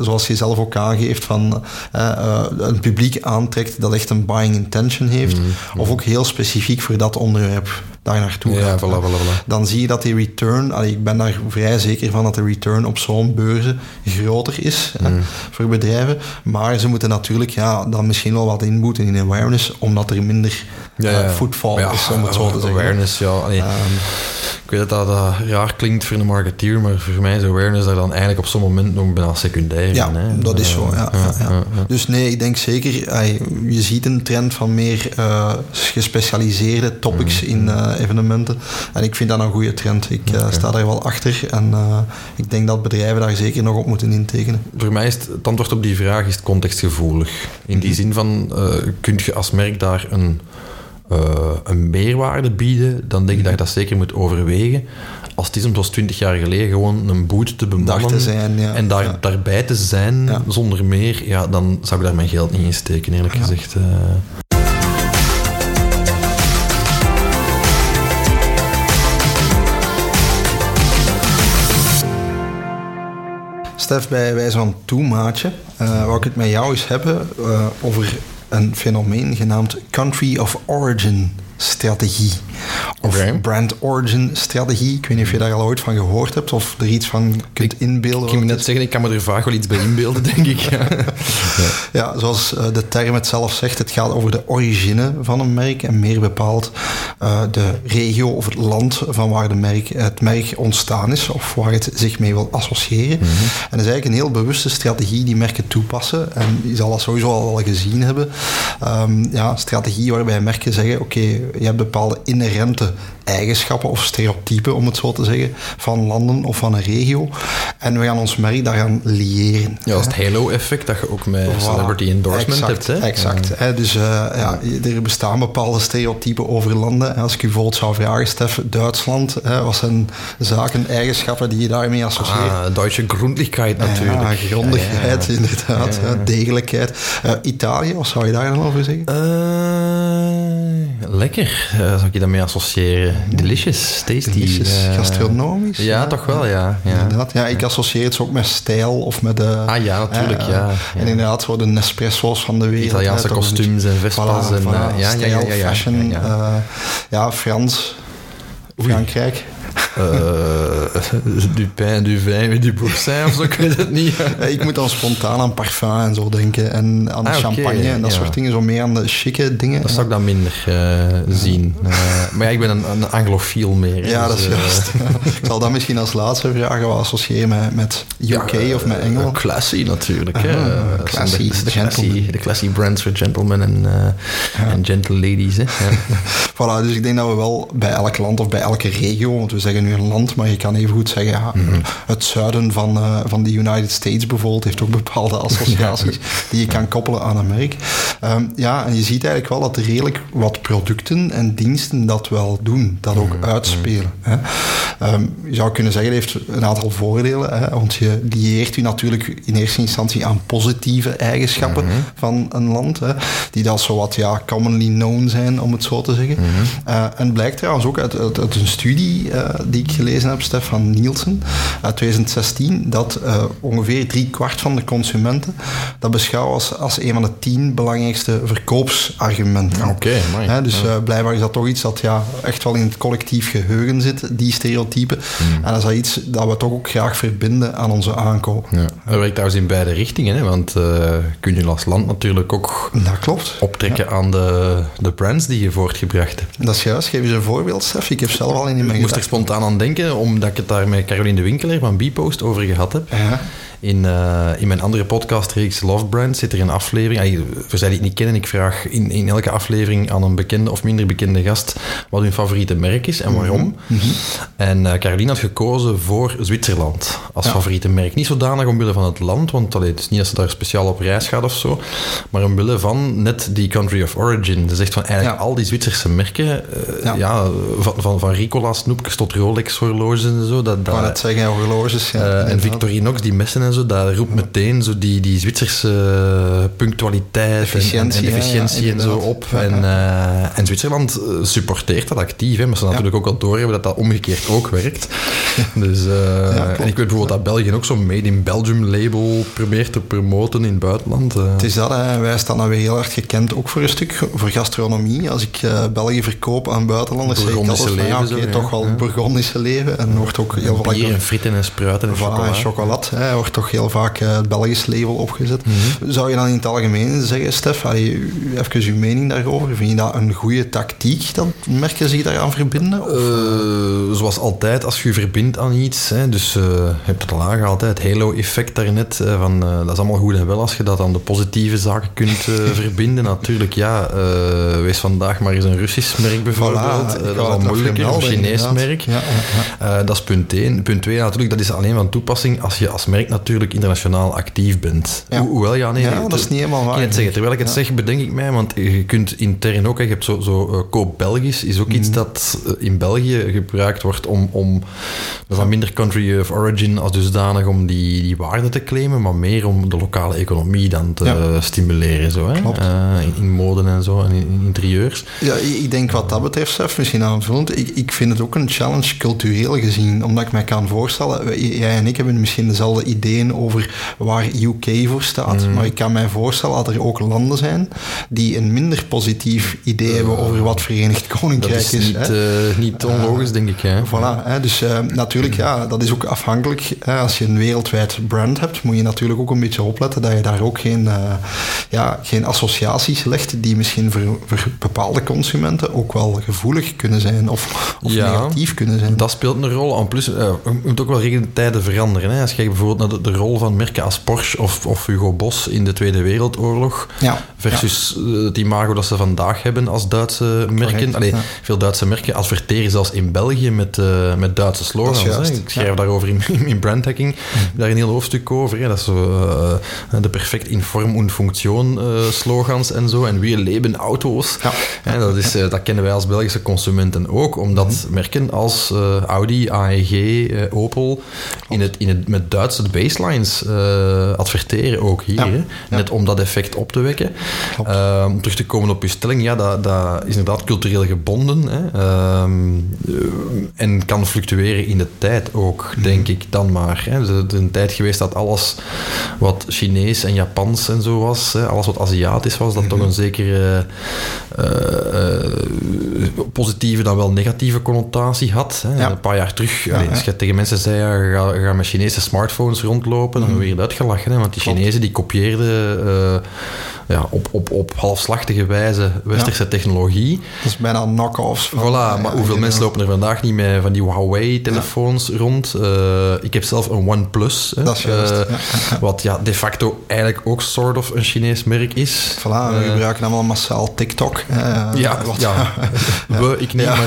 zoals je zelf ook aangeeft, van uh, een publiek aantrekt dat echt een buying intention heeft, of ook heel specifiek voor dat onderwerp daar naartoe ja, Voilà, voilà, Dan zie je dat die return, allee, ik ben daar vrij zeker van dat de return op zo'n beurzen groter is hè, mm. voor bedrijven. Maar ze moeten natuurlijk ja, dan misschien wel wat inboeten in awareness, omdat er minder ja, ja. Footfall is, om het zo te zeggen. Awareness, ja. Um, ik weet dat dat raar klinkt voor een marketeer, maar voor mij is awareness daar dan eigenlijk op zo'n moment nog bijna secundair ja, hè. dat is zo, ja. ja, Dus nee, ik denk zeker, je ziet een trend van meer uh, gespecialiseerde topics mm. in uh, evenementen. En ik vind dat een goede trend. Ik uh, sta daar wel achter en ik denk dat bedrijven daar zeker nog op moeten intekenen. Voor mij is het, het antwoord op die vraag is contextgevoelig. In die mhm. zin van, kun je als merk daar een uh, een meerwaarde bieden, dan denk ik dat je dat zeker moet overwegen. Als het is om zoals 20 jaar geleden gewoon een boot te bemannen te zijn, ja. en daar, daarbij te zijn ja. zonder meer, ja, dan zou ik daar mijn geld niet in steken, eerlijk gezegd. Uh. Stef, bij wijze van toemaatje, uh, wou ik het met jou eens hebben uh, over een fenomeen genaamd Country of Origin strategie. Of brand origin strategie. Ik weet niet of je daar al ooit van gehoord hebt of er iets van kunt inbeelden. Ik kan net zeggen, ik kan me er vaak wel iets bij inbeelden, denk ik. [laughs] Ja, ja zoals eh, de term het zelf zegt, het gaat over de origine van een merk en meer bepaald uh, de regio of het land van waar de merk, het merk ontstaan is of waar het zich mee wil associëren. Mhm. En dat is eigenlijk een heel bewuste strategie die merken toepassen. En je zal dat sowieso al wel gezien hebben. Um, ja, strategie waarbij merken zeggen, oké, je hebt bepaalde inherente eigenschappen of stereotypen, om het zo te zeggen, van landen of van een regio. En we gaan ons merk daaraan liëren. Ja, dat is het halo-effect dat je ook met celebrity endorsement hebt. Hè? Exact. Hè? Dus uh, ja, er bestaan bepaalde stereotypen over landen. Als ik u bijvoorbeeld zou vragen, Stef, Duitsland, hè, wat zijn zaken, eigenschappen die je daarmee associeert? Ah, Duitse Grondlichkeit natuurlijk. Ja, grondigheid, inderdaad. Degelijkheid. Uh, Italië, wat zou je daar dan over zeggen? Uh, lekker, zou ik je daarmee associëren. Delicious, tasty. Delicious, uh, gastronomisch. Ja, toch wel, ja. ja. Inderdaad. Ja, ik associeer het ook met stijl of met de... Ah ja, natuurlijk, ja. En inderdaad, zo de Nespresso's van de wereld. Italiaanse kostuums en Vespa's. en, voilà, ja, stijl, ja, ja, fashion. Ja, ja, Frans, Frankrijk. [laughs] Dupin, Duvin, Duboursin of zo, ik weet het niet. [laughs] ik moet dan spontaan aan parfum en zo denken. En aan Ah, champagne en dat ja. soort dingen. Zo meer aan de chique dingen. Dat zou ik dan minder eh, zien. Eh, maar ja, ik ben een, een anglofiel meer. Ja, dat dus, is eh, juist. [laughs] ik zal dat misschien als laatste vragen wat associëren met, met UK ja, of met eh, Engeland. Classy natuurlijk. hè. Ah, Eh, classy, de, de, classy, de classy brands voor gentlemen en, eh, en gentle ladies. Hè. Voilà, dus ik denk dat we wel bij elk land of bij elke regio, want we zeggen nu een land, maar je kan even goed zeggen, ja, Mhm. het zuiden van, eh, van de United States bijvoorbeeld heeft ook bepaalde [laughs] associaties die je kan koppelen aan een merk. Ehm, ja, en je ziet eigenlijk wel dat er redelijk wat producten en diensten dat wel doen, dat ook Mhm. uitspelen. Hè. Ehm, je zou kunnen zeggen, het heeft een aantal voordelen, hè, want je lieert je natuurlijk in eerste instantie aan positieve eigenschappen Mhm. van een land, hè, die dat zo wat ja, commonly known zijn, om het zo te zeggen. Eh, en het blijkt trouwens ook uit, uit, uit een studie eh, die ik gelezen heb, Stefan Nielsen, uit 2016, dat eh, ongeveer drie kwart van de consumenten dat beschouwen als, als een van de tien belangrijkste verkoopsargumenten. Oké, amai. Hè, dus eh, blijkbaar is dat toch iets dat ja, echt wel in het collectief geheugen zit, die stereotypen. Hmm. En dat is dat iets dat we toch ook graag verbinden aan onze aankoop. Ja. Dat werkt trouwens in beide richtingen, hè, want eh kun je als land natuurlijk ook Dat klopt. optrekken aan de, de brands die je voortgebracht hebt. Dat is juist. Geef eens een voorbeeld, Stef. Ik heb zelf al in mijn gedachten. Spontaan aan denken, omdat ik het daar met Caroline de Winkeler van Bpost over gehad heb. Ja. In, eh, in mijn andere podcastreeks Love Brand zit er een aflevering. Voor zij die het niet kennen, ik vraag in, in elke aflevering aan een bekende of minder bekende gast wat hun favoriete merk is en waarom. En eh Caroline had gekozen voor Zwitserland als Ja. favoriete merk. Niet zodanig omwille van het land, want allee, het is niet dat ze daar speciaal op reis gaat of zo, maar omwille van net die country of origin. Ze zegt van eigenlijk Ja. al die Zwitserse merken, eh, Ja. ja. van, van, van Ricola snoepjes tot Rolex horloges en zo, dat, Ik wou dat, net zeggen, horloges. Ja, en. Victorinox, die messen en zo, dat roept meteen zo die, die Zwitserse punctualiteit en- Efficiëntie, en, efficiëntie ja, en zo op. En, eh, en Zwitserland eh, supporteert dat actief, hè, maar ze natuurlijk ook wel doorhebben dat dat omgekeerd ook werkt. [laughs] Dus, eh, en ik weet bijvoorbeeld dat België ook zo'n Made in Belgium label probeert te promoten in het buitenland. eh. Het is dat, hè. wij staan dan weer heel erg gekend, ook voor een stuk voor gastronomie. Als ik eh, België verkoop aan buitenlanders, zeg ik altijd van, leven toch wel Ja. Bourgondische leven. En wordt ook heel vaak... Bier en fritten en spruiten en Voilà, chocola. en chocolade, hè, wordt toch heel vaak eh, het Belgisch label opgezet. Mhm. Zou je dan in het algemeen zeggen, Stef, allee, even uw mening daarover, vind je dat een goede tactiek, dat merken zich daaraan verbinden? Eh, zoals altijd, als je je verbindt aan iets, hè, dus eh, je hebt het al aangehaald, het halo-effect daarnet, eh, van, dat is allemaal goed en wel als je dat aan de positieve zaken kunt [laughs] verbinden. Natuurlijk, ja, wees vandaag maar eens een Russisch merk bijvoorbeeld, Voilà, dat is al moeilijker, of een Chinees inderdaad. merk. Ja, ja, ja. Dat is punt 1. Punt 2, natuurlijk, dat is alleen van toepassing als je als merk natuurlijk internationaal actief bent. Ja. Ho- hoewel, ja, nee, Ja, dat is niet helemaal waar, Ik het zeggen, terwijl ik het zeg, bedenk ik mij, want je kunt intern ook, je hebt zo, zo eh, koop Belgisch, is ook Mhm. iets dat eh, in België gebruikt wordt om, om dan minder country of origin als dusdanig om die, die waarde te claimen, maar meer om de lokale economie dan te stimuleren, zo, hè? Klopt. Eh, in, in mode en zo, en in, in interieurs. Ja, ik denk wat dat betreft, Stef, misschien aanvullend, ik, ik vind het ook een challenge cultureel gezien, omdat ik mij kan voorstellen, jij en ik hebben misschien dezelfde ideeën over waar UK voor staat, Mhm. maar ik kan mij voorstellen dat er ook landen zijn die een minder positief idee hebben over wat Verenigd Dat Koninkrijk is is. niet, hè. eh, niet onlogisch, denk ik. Hè? Voilà, hè, dus eh, natuurlijk, ja, dat is ook afhankelijk. Hè, als je een wereldwijd brand hebt, moet je natuurlijk ook een beetje opletten dat je daar ook geen, eh, ja, geen associaties legt die misschien voor, voor bepaalde consumenten ook wel gevoelig kunnen zijn of, of Ja, negatief kunnen zijn. Dat speelt een rol. En plus, eh, je moet ook wel tegen de tijden veranderen. Hè. Als je bijvoorbeeld naar de, de rol van merken als Porsche of, of Hugo Boss in de Tweede Wereldoorlog, Ja, versus eh, het imago dat ze vandaag hebben als Duitse merken. Allee, ja. Veel Duitse merken adverteren zelfs in België met, eh, met Duitse slogans. Hè. Ik schrijf ja. daarover in, [laughs] in brandhacking. Heb daar een heel hoofdstuk over. Hè. Dat is zo, eh, de perfect in vorm en functie slogans en zo. En we leven auto's. Ja. Hè, dat, is, dat kennen wij als Belgische consumenten ook, omdat Mhm. merken als Audi, AEG, Opel in het, in het, met Duitse baselines uh, adverteren ook hier. Net om dat effect op te wekken. Uh, om terug te komen op uw stelling, ja, dat, dat is inderdaad cultureel gebonden. Hè? Um, en kan fluctueren in de tijd ook, mm. denk ik dan maar. Hè? Er is een tijd geweest dat alles wat Chinees en Japans en zo was, hè? alles wat Aziatisch was, dat mm -hmm. toch een zekere positieve dan wel negatieve connotatie had. Hè? Een paar jaar terug, ja, allee, als je tegen mensen zei, ja, ga, ga met Chinese smartphones rondlopen, dan mm. weer uitgelachen. Hè? Want die Chinezen die kopieerden uh, ja, op, op, op halfslachtige wijze westerse ja. technologie. Dat is bijna knock-offs. Voilà, maar hoeveel mensen lopen er vandaag niet met van die Huawei-telefoons rond? Uh, ik heb zelf een OnePlus. Dat is juist. Uh, [laughs] wat ja, de facto eigenlijk ook soort of een Chinees merk is. Voilà, we gebruiken allemaal massaal TikTok. ja, wat, [laughs] ja. we, ik niet, maar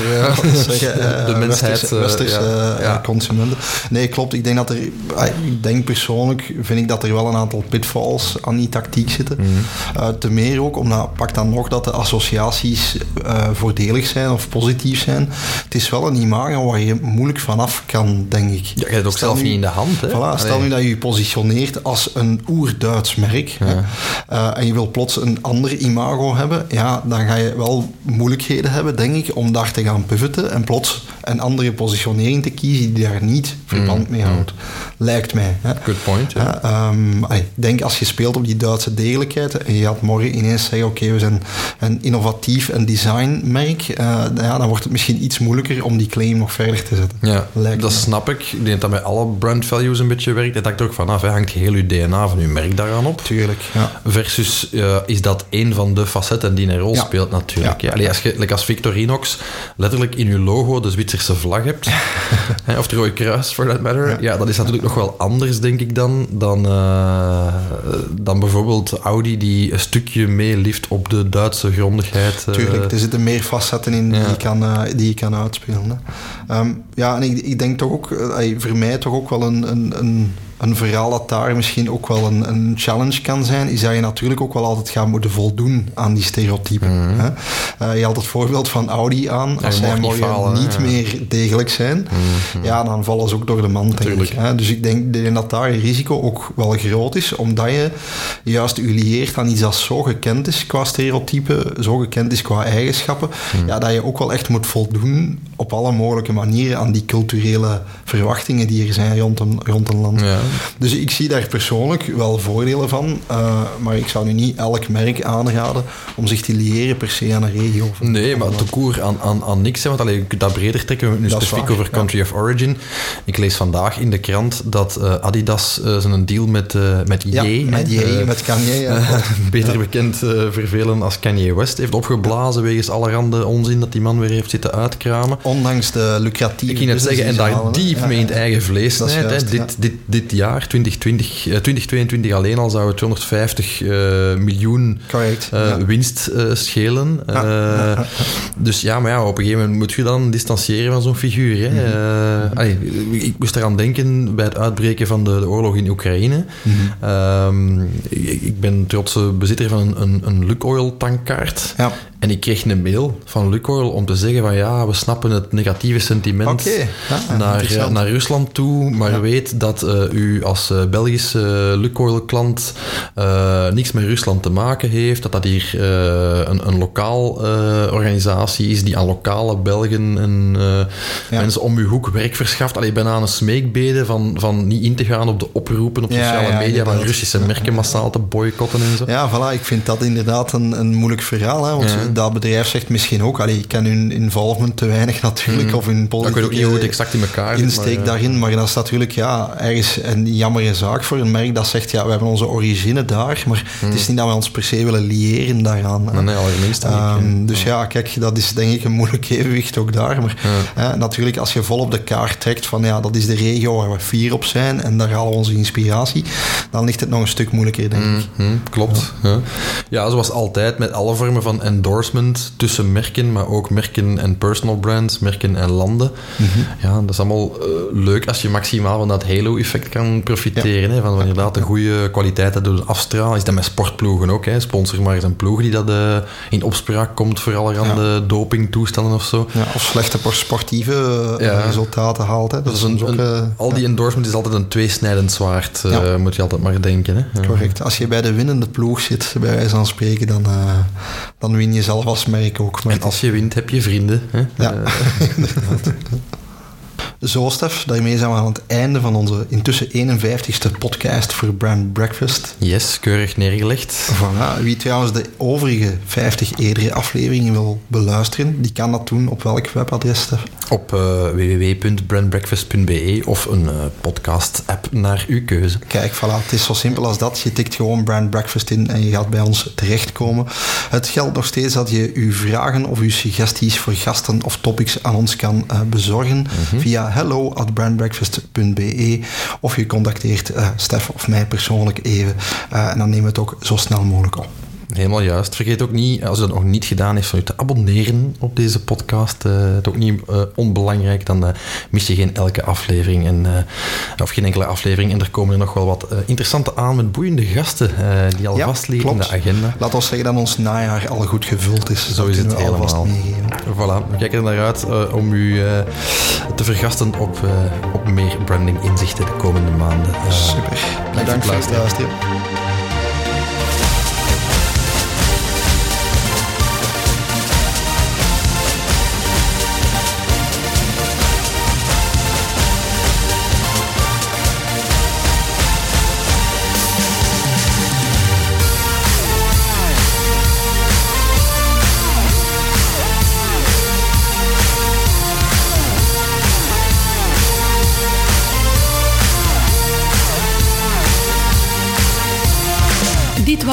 de mensheid. Westerse, westerse consumenten. Nee, klopt. Ik denk dat er... Ik denk persoonlijk, vind ik dat er wel een aantal pitfalls aan die tactiek zitten. Mm. Uh, te meer ook, omdat pak dan nog dat de associaties uh, voordelig zijn of positief zijn. Het is wel een imago waar je moeilijk vanaf kan, denk ik. Ja, je hebt ook stel zelf nu, niet in de hand. Hè? Voilà, stel nu dat je je positioneert als een oer-Duits merk ja. uh, en je wil plots een ander imago hebben, ja, dan ga je wel moeilijkheden hebben, denk ik, om daar te gaan pivoten en plots een andere positionering te kiezen die daar niet verband mm. mee houdt. Lijkt mij. Hè. Good point. Um, ik denk als je speelt op die Duitse degelijkheid en je gaat morgen ineens zeggen: oké, okay, we zijn een innovatief en designmerk, uh, ja, dan wordt het misschien iets moeilijker om die claim nog verder te zetten. Ja, Lijkt dat me. snap ik. Ik denk dat bij alle brand values een beetje werkt. Dat hangt er ook vanaf. Hè. Hangt heel je DNA van je merk daaraan op. Tuurlijk. Ja. Versus uh, is dat een van de facetten die een rol ja. speelt, natuurlijk. Ja. Allee, als je, like als Victorinox letterlijk in je logo de Zwitserse vlag hebt, [laughs] of het Rode Kruis for that matter, ja. dat is natuurlijk nog wel anders, denk ik, dan, dan, uh, dan bijvoorbeeld Audi die een stukje meelift op de Duitse grondigheid. Uh, Tuurlijk, er zitten meer facetten in die, je, kan, uh, die je kan uitspelen. Hè. Um, ja, en ik, ik denk toch ook, uh, voor mij toch ook wel een, een, een een verhaal dat daar misschien ook wel een, een, challenge kan zijn, is dat je natuurlijk ook wel altijd gaat moeten voldoen aan die stereotypen. Mm -hmm. uh, je had het voorbeeld van Audi aan. Als zij morgen niet ja. meer degelijk zijn, mm -hmm. ja, dan vallen ze ook door de mand, denk ik. Hè? Dus ik denk dat daar je risico ook wel groot is, omdat je juist je lieert aan iets dat zo gekend is qua stereotypen, zo gekend is qua eigenschappen, mm. ja, dat je ook wel echt moet voldoen op alle mogelijke manieren aan die culturele verwachtingen die er zijn rond een, rond een land. Ja. Dus ik zie daar persoonlijk wel voordelen van, uh, maar ik zou nu niet elk merk aanraden om zich te liëren per se aan een regio. Nee, maar de koer aan, aan, aan niks, hè, want allee, je kunt dat breder trekken. We nu dat specifiek over country ja. of origin. Ik lees vandaag in de krant dat uh, Adidas uh, zijn deal met, met Ye, ja, met, Ye, met Kanye, [laughs] beter bekend vervelen als Kanye West, heeft opgeblazen wegens allerhande onzin dat die man weer heeft zitten uitkramen. Ondanks de lucratieve Ik ging net zeggen, en daar diep mee in het eigen vlees snijdt. Dit, dit, dit jaar jaar, 2020, uh, 2022 alleen al, zou het 250 uh, miljoen Correct, uh, ja. winst schelen. Ja. dus ja, maar ja, op een gegeven moment moet je dan distancieren van zo'n figuur. Hè. Mm -hmm. allee, ik moest eraan denken bij het uitbreken van de, de oorlog in Oekraïne. Mm -hmm. um, ik, ik, ben trotse bezitter van een, een, een Lukoil tankkaart. En ik kreeg een mail van Lukoil om te zeggen van ja, we snappen het negatieve sentiment okay. ja, naar, naar Rusland toe, maar ja. weet dat uh, u als uh, Belgische Lukoil-klant uh, niks met Rusland te maken heeft, dat dat hier een, een lokaal organisatie is die aan lokale Belgen en ja. mensen om uw hoek werk verschaft. Allee, bijna een smeekbede van, van niet in te gaan op de oproepen op sociale media van Russische merken massaal te boycotten en zo. Ja, voilà, ik vind dat inderdaad een, een moeilijk verhaal, hè, want dat bedrijf zegt misschien ook, allee, ik ken hun involvement te weinig natuurlijk, mm. of hun politieke ook niet exact in elkaar insteek maar, daarin, maar dat is natuurlijk ja, ergens een jammere zaak voor een merk dat zegt, ja, we hebben onze origine daar, maar mm. het is niet dat we ons per se willen liëren daaraan. Nee, nee allerminst um, Dus ja. ja. kijk, dat is denk ik een moeilijk evenwicht ook daar, maar ja. natuurlijk als je vol op de kaart trekt van, ja, dat is de regio waar we fier op zijn en daar halen we onze inspiratie, dan ligt het nog een stuk moeilijker, denk ik. Mm, klopt. Ja. ja, zoals altijd met alle vormen van endorsement endorsement tussen merken, maar ook merken en personal brands, merken en landen. Ja, dat is allemaal eh, leuk als je maximaal van dat halo-effect kan profiteren. Hè, van inderdaad de goede kwaliteit dat doen afstralen. Is dat met sportploegen ook. Hè. Sponsor maar eens een ploeg die dat eh, in opspraak komt voor allerhande dopingtoestanden of zo. Ja, of slechte sportieve eh, Ja. resultaten haalt. Hè. Dat is een, ook... een- al die endorsement is altijd een tweesnijdend zwaard, Ja. moet je altijd maar denken. Hè. Ja. Correct. Als je bij de winnende ploeg zit, bij wijze van spreken, dan, dan win je zelf als merk ook. Maar En als je wint, heb je vrienden. Hè. Ja. Eh, [laughs] Zo, Stef, daarmee zijn we aan het einde van onze intussen 51ste podcast voor Brand Breakfast. yes, keurig neergelegd. Voilà. Wie trouwens de overige 50 eerdere afleveringen wil beluisteren, die kan dat doen op welk webadres, Stef? Op eh, www.brandbreakfast.be of een eh, podcast-app naar uw keuze. Kijk, voilà, het is zo simpel als dat. Je tikt gewoon Brand Breakfast in en je gaat bij ons terechtkomen. Het geldt nog steeds dat je uw vragen of uw suggesties voor gasten of topics aan ons kan eh, bezorgen via hello at brandbreakfast.be of je contacteert eh, Stef of mij persoonlijk even eh, en dan nemen we het ook zo snel mogelijk op. Helemaal juist. Vergeet ook niet, als u dat nog niet gedaan heeft, van u te abonneren op deze podcast. Eh, het is ook niet eh, onbelangrijk, dan eh, mis je geen elke aflevering. En, of geen enkele aflevering. En er komen er nog wel wat interessante aan met boeiende gasten die al Ja, vast liggen in de agenda. Laat ons zeggen dat ons najaar al goed gevuld is. Zo is het helemaal. Voilà, we kijken er naar uit om u te vergasten op, op meer branding inzichten de komende maanden. Super. Bedankt voor het luisteren.